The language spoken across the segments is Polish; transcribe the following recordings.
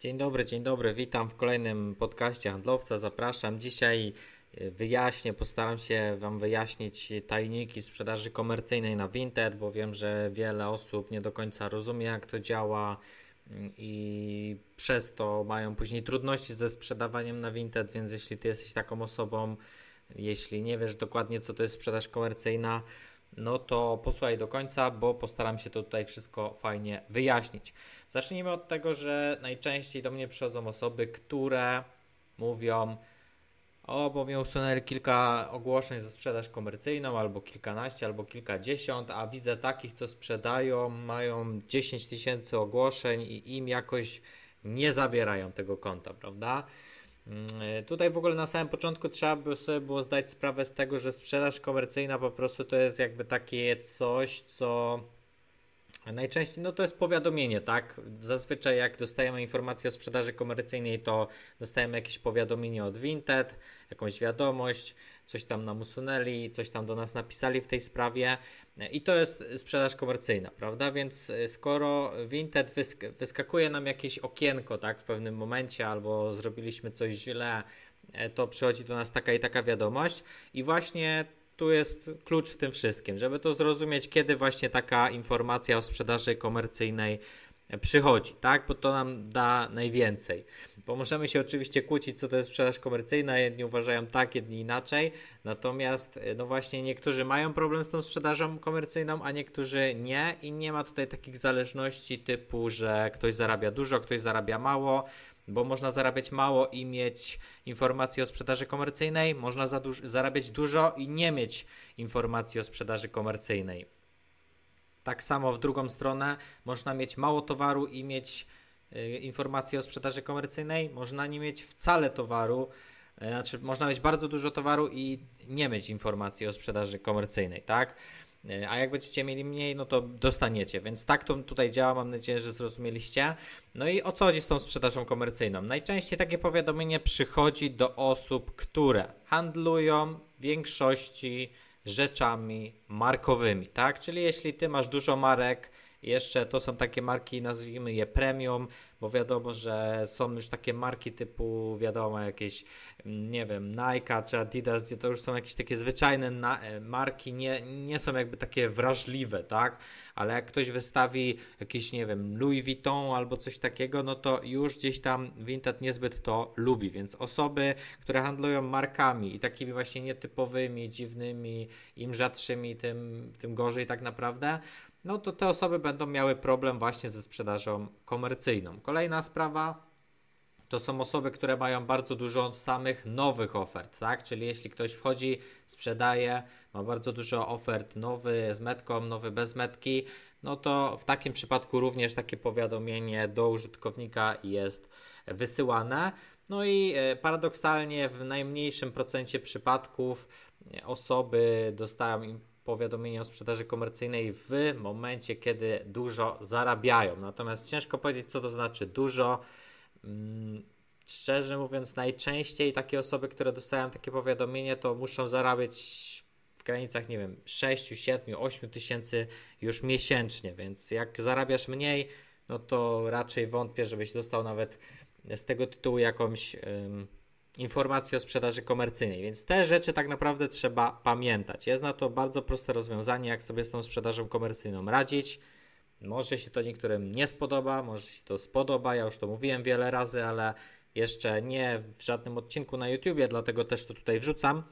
Dzień dobry, dzień dobry. Witam w kolejnym podcaście Handlowca. Zapraszam. Dzisiaj e, wyjaśnię, postaram się Wam wyjaśnić tajniki sprzedaży komercyjnej na Vinted, bo wiem, że wiele osób nie do końca rozumie, jak to działa mm, i przez to mają później trudności ze sprzedawaniem na Vinted, więc jeśli Ty jesteś taką osobą, jeśli nie wiesz dokładnie, co to jest sprzedaż komercyjna, no to posłuchaj do końca, bo postaram się to tutaj wszystko fajnie wyjaśnić. Zacznijmy od tego, że najczęściej do mnie przychodzą osoby, które mówią, o, bo mi usunęli kilka ogłoszeń za sprzedaż komercyjną, albo kilkanaście, albo kilkadziesiąt, a widzę takich, co sprzedają, mają 10 tysięcy ogłoszeń i im jakoś nie zabierają tego konta, prawda? Mm, tutaj w ogóle na samym początku trzeba by sobie było zdać sprawę z tego, że sprzedaż komercyjna po prostu to jest jakby takie coś, co Najczęściej no to jest powiadomienie, tak? Zazwyczaj jak dostajemy informację o sprzedaży komercyjnej, to dostajemy jakieś powiadomienie od Vinted, jakąś wiadomość, coś tam nam usunęli, coś tam do nas napisali w tej sprawie i to jest sprzedaż komercyjna, prawda? Więc y, skoro Vinted wysk wyskakuje nam jakieś okienko, tak, w pewnym momencie albo zrobiliśmy coś źle, e, to przychodzi do nas taka i taka wiadomość i właśnie tu jest klucz w tym wszystkim, żeby to zrozumieć, kiedy właśnie taka informacja o sprzedaży komercyjnej przychodzi, tak? Bo to nam da najwięcej. Bo możemy się oczywiście kłócić, co to jest sprzedaż komercyjna, jedni uważają tak, jedni inaczej. Natomiast, no właśnie, niektórzy mają problem z tą sprzedażą komercyjną, a niektórzy nie, i nie ma tutaj takich zależności typu, że ktoś zarabia dużo, ktoś zarabia mało bo można zarabiać mało i mieć informacje o sprzedaży komercyjnej, można za duż zarabiać dużo i nie mieć informacji o sprzedaży komercyjnej. Tak samo w drugą stronę można mieć mało towaru i mieć y, informacje o sprzedaży komercyjnej, można nie mieć wcale towaru, y, znaczy można mieć bardzo dużo towaru i nie mieć informacji o sprzedaży komercyjnej, tak? E, a jak będziecie mieli mniej, no to dostaniecie. Więc tak to tutaj działa, mam nadzieję, że zrozumieliście. No i o co chodzi z tą sprzedażą komercyjną? Najczęściej takie powiadomienie przychodzi do osób, które handlują w większości rzeczami markowymi, tak? Czyli jeśli ty masz dużo marek, jeszcze to są takie marki, nazwijmy je premium, bo wiadomo, że są już takie marki typu, wiadomo, jakieś, mm, nie wiem, Nike czy Adidas, gdzie to już są jakieś takie zwyczajne e, marki, nie, nie są jakby takie wrażliwe, tak? Ale jak ktoś wystawi jakieś, nie wiem, Louis Vuitton albo coś takiego, no to już gdzieś tam Vinted niezbyt to lubi, więc osoby, które handlują markami i takimi właśnie nietypowymi, dziwnymi, im rzadszymi, tym, tym gorzej tak naprawdę, no to te osoby będą miały problem właśnie ze sprzedażą komercyjną. Kolejna sprawa to są osoby, które mają bardzo dużo samych nowych ofert, tak? Czyli jeśli ktoś wchodzi, sprzedaje, ma bardzo dużo ofert, nowy z metką, nowy bez metki, no to w takim przypadku również takie powiadomienie do użytkownika jest wysyłane. No i e, paradoksalnie w najmniejszym procencie przypadków osoby dostają powiadomienia o sprzedaży komercyjnej w momencie, kiedy dużo zarabiają. Natomiast ciężko powiedzieć, co to znaczy dużo. Mm, szczerze mówiąc, najczęściej takie osoby, które dostają takie powiadomienie, to muszą zarabiać w granicach, nie wiem, 6, 7, 8 tysięcy już miesięcznie, więc jak zarabiasz mniej, no to raczej wątpię, żebyś dostał nawet z tego tytułu jakąś informacji o sprzedaży komercyjnej, więc te rzeczy tak naprawdę trzeba pamiętać. Jest na to bardzo proste rozwiązanie, jak sobie z tą sprzedażą komercyjną radzić. Może się to niektórym nie spodoba, może się to spodoba, ja już to mówiłem wiele razy, ale jeszcze nie w żadnym odcinku na YouTubie, dlatego też to tutaj wrzucam.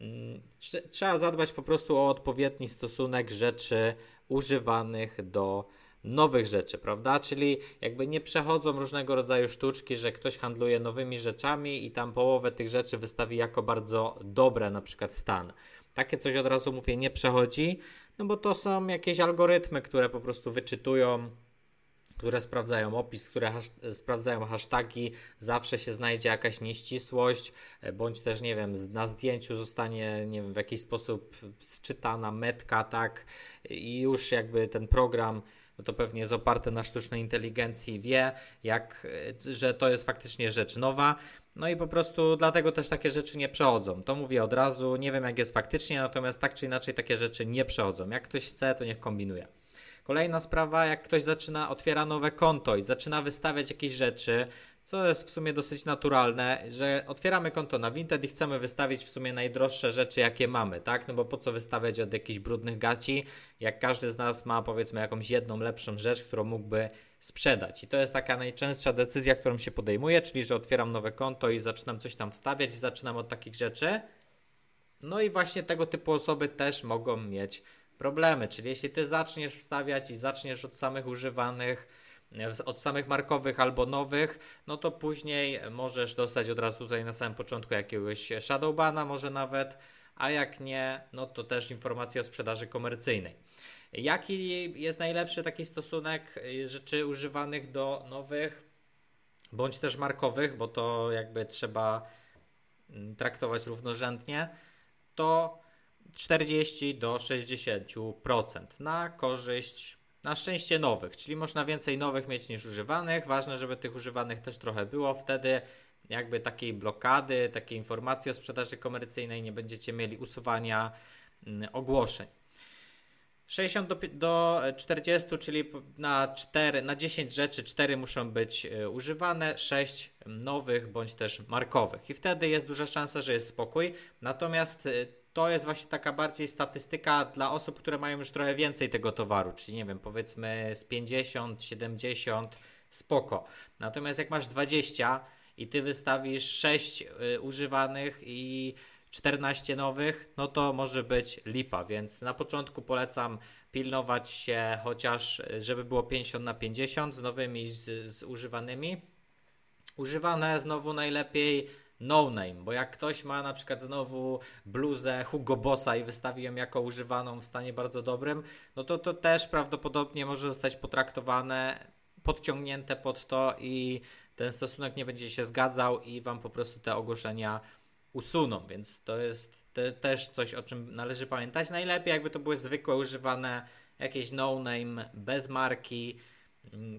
Mm, trzeba zadbać po prostu o odpowiedni stosunek rzeczy używanych do nowych rzeczy, prawda? Czyli jakby nie przechodzą różnego rodzaju sztuczki, że ktoś handluje nowymi rzeczami i tam połowę tych rzeczy wystawi jako bardzo dobre, na przykład stan. Takie coś od razu mówię, nie przechodzi, no bo to są jakieś algorytmy, które po prostu wyczytują które sprawdzają opis, które hasz sprawdzają hasztagi, zawsze się znajdzie jakaś nieścisłość, e, bądź też, nie wiem, na zdjęciu zostanie, nie wiem, w jakiś sposób sczytana metka, tak, i już jakby ten program no to pewnie jest oparte na sztucznej inteligencji, wie, jak, że to jest faktycznie rzecz nowa. No i po prostu dlatego też takie rzeczy nie przechodzą. To mówię od razu, nie wiem jak jest faktycznie, natomiast tak czy inaczej takie rzeczy nie przechodzą. Jak ktoś chce, to niech kombinuje. Kolejna sprawa, jak ktoś zaczyna, otwiera nowe konto i zaczyna wystawiać jakieś rzeczy, co jest w sumie dosyć naturalne, że otwieramy konto na Vinted i chcemy wystawić w sumie najdroższe rzeczy, jakie mamy, tak? No bo po co wystawiać od jakichś brudnych gaci, jak każdy z nas ma powiedzmy jakąś jedną lepszą rzecz, którą mógłby sprzedać. I to jest taka najczęstsza decyzja, którą się podejmuje, czyli że otwieram nowe konto i zaczynam coś tam wstawiać i zaczynam od takich rzeczy. No i właśnie tego typu osoby też mogą mieć problemy, czyli jeśli ty zaczniesz wstawiać i zaczniesz od samych używanych, od samych markowych albo nowych, no to później możesz dostać od razu tutaj na samym początku jakiegoś shadowbana może nawet, a jak nie, no to też informacje o sprzedaży komercyjnej. Jaki jest najlepszy taki stosunek y, rzeczy używanych do nowych bądź też markowych, bo to jakby trzeba mm, traktować równorzędnie, to 40 do 60% na korzyść na szczęście nowych, czyli można więcej nowych mieć niż używanych. Ważne, żeby tych używanych też trochę było. Wtedy jakby takiej blokady, takiej informacji o sprzedaży komercyjnej nie będziecie mieli usuwania mm, ogłoszeń. 60 do, do 40, czyli na 4, na 10 rzeczy 4 muszą być y, używane, 6 nowych bądź też markowych. I wtedy jest duża szansa, że jest spokój. Natomiast y, to jest właśnie taka bardziej statystyka dla osób, które mają już trochę więcej tego towaru, czyli nie wiem, powiedzmy z 50, 70, spoko. Natomiast jak masz 20 i ty wystawisz 6 y, używanych i 14 nowych, no to może być lipa, więc na początku polecam pilnować się chociaż, y, żeby było 50 na 50 z nowymi, z, z używanymi. Używane znowu najlepiej no name, bo jak ktoś ma na przykład znowu bluzę Hugo Bossa i wystawi ją jako używaną w stanie bardzo dobrym, no to to też prawdopodobnie może zostać potraktowane, podciągnięte pod to i ten stosunek nie będzie się zgadzał i wam po prostu te ogłoszenia usuną, więc to jest te, też coś, o czym należy pamiętać. Najlepiej jakby to były zwykłe używane jakieś no name bez marki,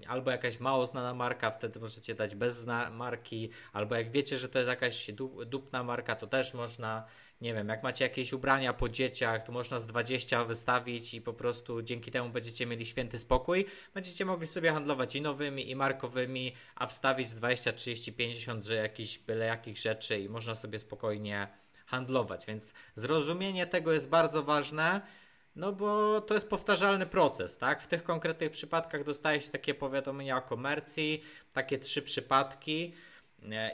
albo jakaś mało znana marka, wtedy możecie dać bez marki, albo jak wiecie, że to jest jakaś dupna marka, to też można, nie wiem, jak macie jakieś ubrania po dzieciach, to można z 20 wystawić i po prostu dzięki temu będziecie mieli święty spokój. Będziecie mogli sobie handlować i nowymi, i markowymi, a wstawić z 20, 30, 50, że jakiś byle jakich rzeczy i można sobie spokojnie handlować. Więc zrozumienie tego jest bardzo ważne. No bo to jest powtarzalny proces, tak? W tych konkretnych przypadkach dostaje się takie powiadomienia o komercji, takie trzy przypadki.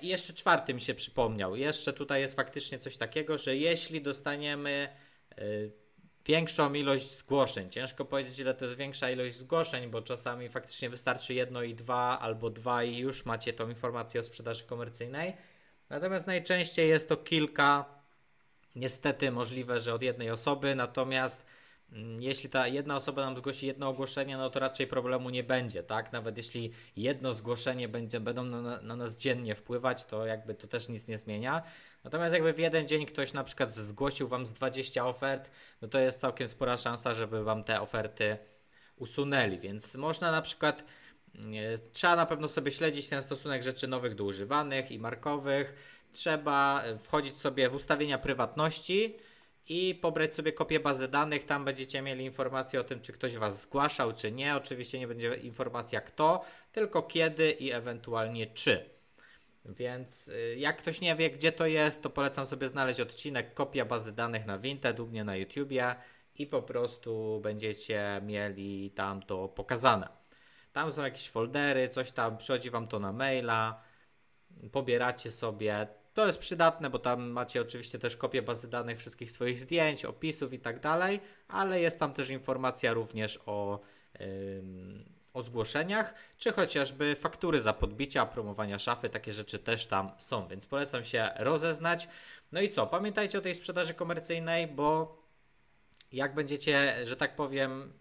I jeszcze czwarty mi się przypomniał. Jeszcze tutaj jest faktycznie coś takiego, że jeśli dostaniemy y, większą ilość zgłoszeń, ciężko powiedzieć, ile to jest większa ilość zgłoszeń, bo czasami faktycznie wystarczy jedno i dwa, albo dwa i już macie tą informację o sprzedaży komercyjnej. Natomiast najczęściej jest to kilka. Niestety możliwe, że od jednej osoby, natomiast jeśli ta jedna osoba nam zgłosi jedno ogłoszenie, no to raczej problemu nie będzie, tak? Nawet jeśli jedno zgłoszenie będzie, będą na, na, nas dziennie wpływać, to jakby to też nic nie zmienia. Natomiast jakby w jeden dzień ktoś na przykład zgłosił Wam z 20 ofert, no to jest całkiem spora szansa, żeby Wam te oferty usunęli, więc można na przykład mm, Trzeba na pewno sobie śledzić ten stosunek rzeczy nowych do używanych i markowych. Trzeba wchodzić sobie w ustawienia prywatności i pobrać sobie kopię bazy danych. Tam będziecie mieli informację o tym, czy ktoś Was zgłaszał, czy nie. Oczywiście nie będzie informacja kto, tylko kiedy i ewentualnie czy. Więc y, jak ktoś nie wie, gdzie to jest, to polecam sobie znaleźć odcinek kopia bazy danych na Vinted u mnie na YouTubie i po prostu będziecie mieli tam to pokazane. Tam są jakieś foldery, coś tam, przychodzi Wam to na maila, pobieracie sobie. To jest przydatne, bo tam macie oczywiście też kopię bazy danych wszystkich swoich zdjęć, opisów i tak dalej, ale jest tam też informacja również o, o zgłoszeniach, czy chociażby faktury za podbicia, promowania szafy, takie rzeczy też tam są, więc polecam się rozeznać. No i co, pamiętajcie o tej sprzedaży komercyjnej, bo jak będziecie, że tak powiem,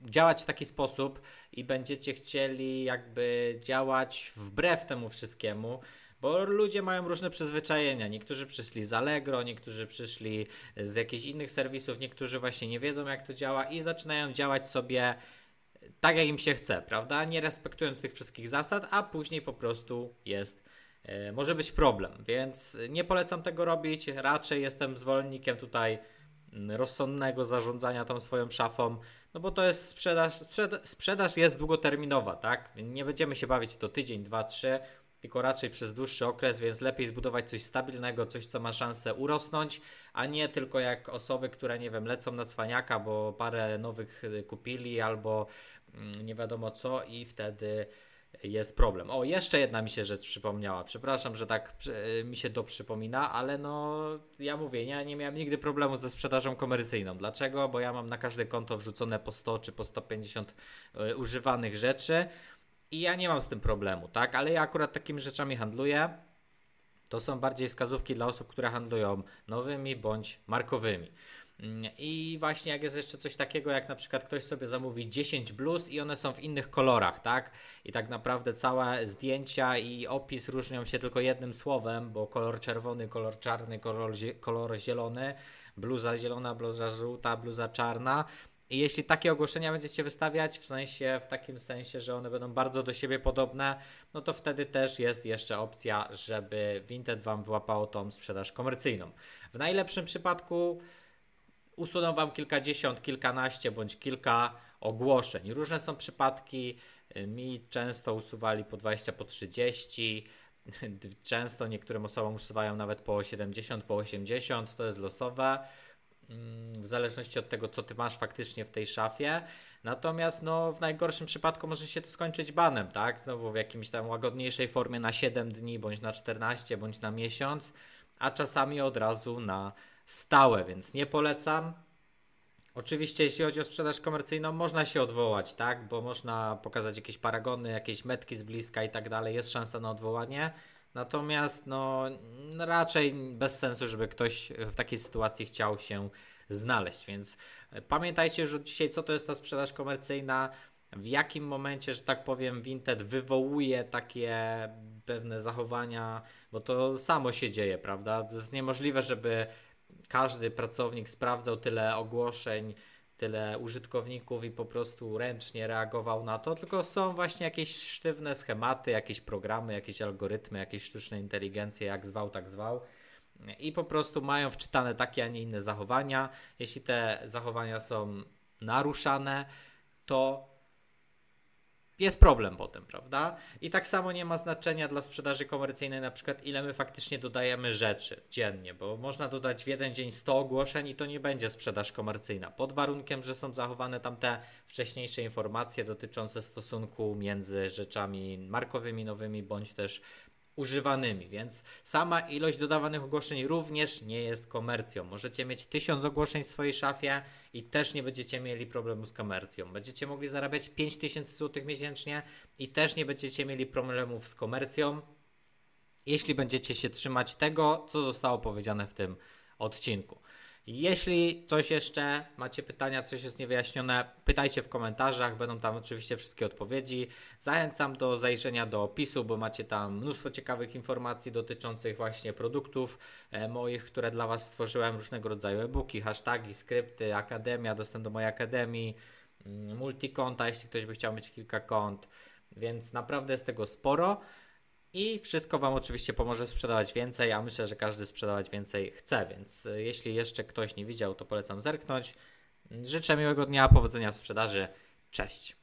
działać w taki sposób i będziecie chcieli jakby działać wbrew temu wszystkiemu, bo ludzie mają różne przyzwyczajenia. Niektórzy przyszli z Allegro, niektórzy przyszli z jakichś innych serwisów, niektórzy właśnie nie wiedzą, jak to działa i zaczynają działać sobie tak, jak im się chce, prawda? Nie respektując tych wszystkich zasad, a później po prostu jest e, może być problem, więc nie polecam tego robić. Raczej jestem zwolennikiem tutaj mm, rozsądnego zarządzania tą swoją szafą. no bo to jest sprzedaż, sprzedaż jest długoterminowa, tak? Nie będziemy się bawić to tydzień, dwa, trzy, tylko raczej przez dłuższy okres, więc lepiej zbudować coś stabilnego, coś, co ma szansę urosnąć, a nie tylko jak osoby, które, nie wiem, lecą na cwaniaka, bo parę nowych y, kupili albo mm, nie wiadomo co i wtedy jest problem. O, jeszcze jedna mi się rzecz przypomniała. Przepraszam, że tak y, mi się to przypomina, ale no ja mówię, ja nie miałem nigdy problemu ze sprzedażą komercyjną. Dlaczego? Bo ja mam na każde konto wrzucone po 100 czy po 150 y, używanych rzeczy i ja nie mam z tym problemu, tak? Ale ja akurat takimi rzeczami handluję. To są bardziej wskazówki dla osób, które handlują nowymi bądź markowymi. Mm, I właśnie jak jest jeszcze coś takiego, jak na przykład ktoś sobie zamówi 10 bluz i one są w innych kolorach, tak? I tak naprawdę całe zdjęcia i opis różnią się tylko jednym słowem, bo kolor czerwony, kolor czarny, kolor, kolor zielony, bluza zielona, bluza żółta, bluza czarna. I jeśli takie ogłoszenia będziecie wystawiać, w sensie, w takim sensie, że one będą bardzo do siebie podobne, no to wtedy też jest jeszcze opcja, żeby Vinted Wam wyłapało tą sprzedaż komercyjną. W najlepszym przypadku usuną Wam kilkadziesiąt, kilkanaście bądź kilka ogłoszeń. Różne są przypadki, mi często usuwali po 20, po 30, często niektórym osobom usuwają nawet po 70, po 80, to jest losowe w zależności od tego, co ty masz faktycznie w tej szafie. Natomiast no, w najgorszym przypadku może się to skończyć banem, tak? Znowu w jakimś tam łagodniejszej formie na 7 dni, bądź na 14, bądź na miesiąc, a czasami od razu na stałe, więc nie polecam. Oczywiście, jeśli chodzi o sprzedaż komercyjną, można się odwołać, tak? Bo można pokazać jakieś paragony, jakieś metki z bliska i tak dalej. Jest szansa na odwołanie. Natomiast no, raczej bez sensu, żeby ktoś w takiej sytuacji chciał się znaleźć. Więc pamiętajcie już dzisiaj, co to jest ta sprzedaż komercyjna, w jakim momencie, że tak powiem, Vinted wywołuje takie pewne zachowania, bo to samo się dzieje, prawda? To jest niemożliwe, żeby każdy pracownik sprawdzał tyle ogłoszeń tyle użytkowników i po prostu ręcznie reagował na to, tylko są właśnie jakieś sztywne schematy, jakieś programy, jakieś algorytmy, jakieś sztuczne inteligencje, jak zwał, tak zwał. I po prostu mają wczytane takie, a nie inne zachowania. Jeśli te zachowania są naruszane, to jest problem potem, prawda? I tak samo nie ma znaczenia dla sprzedaży komercyjnej, na przykład ile my faktycznie dodajemy rzeczy dziennie, bo można dodać w jeden dzień 100 ogłoszeń i to nie będzie sprzedaż komercyjna, pod warunkiem, że są zachowane tam te wcześniejsze informacje dotyczące stosunku między rzeczami markowymi, nowymi, bądź też używanymi, więc sama ilość dodawanych ogłoszeń również nie jest komercją. Możecie mieć tysiąc ogłoszeń w swojej szafie i też nie będziecie mieli problemu z komercją. Będziecie mogli zarabiać 5000 zł miesięcznie i też nie będziecie mieli problemów z komercją, jeśli będziecie się trzymać tego, co zostało powiedziane w tym odcinku. Jeśli coś jeszcze macie pytania, coś jest niewyjaśnione, pytajcie w komentarzach, będą tam oczywiście wszystkie odpowiedzi. Zachęcam do zajrzenia do opisu, bo macie tam mnóstwo ciekawych informacji dotyczących właśnie produktów e, moich, które dla Was stworzyłem, różnego rodzaju e-booki, hasztagi, skrypty, akademia, dostęp do mojej akademii, mm, multikonta, jeśli ktoś by chciał mieć kilka kont, więc naprawdę jest tego sporo. I wszystko Wam oczywiście pomoże sprzedawać więcej, a myślę, że każdy sprzedawać więcej chce, więc e, jeśli jeszcze ktoś nie widział, to polecam zerknąć. Życzę miłego dnia, powodzenia w sprzedaży. Cześć.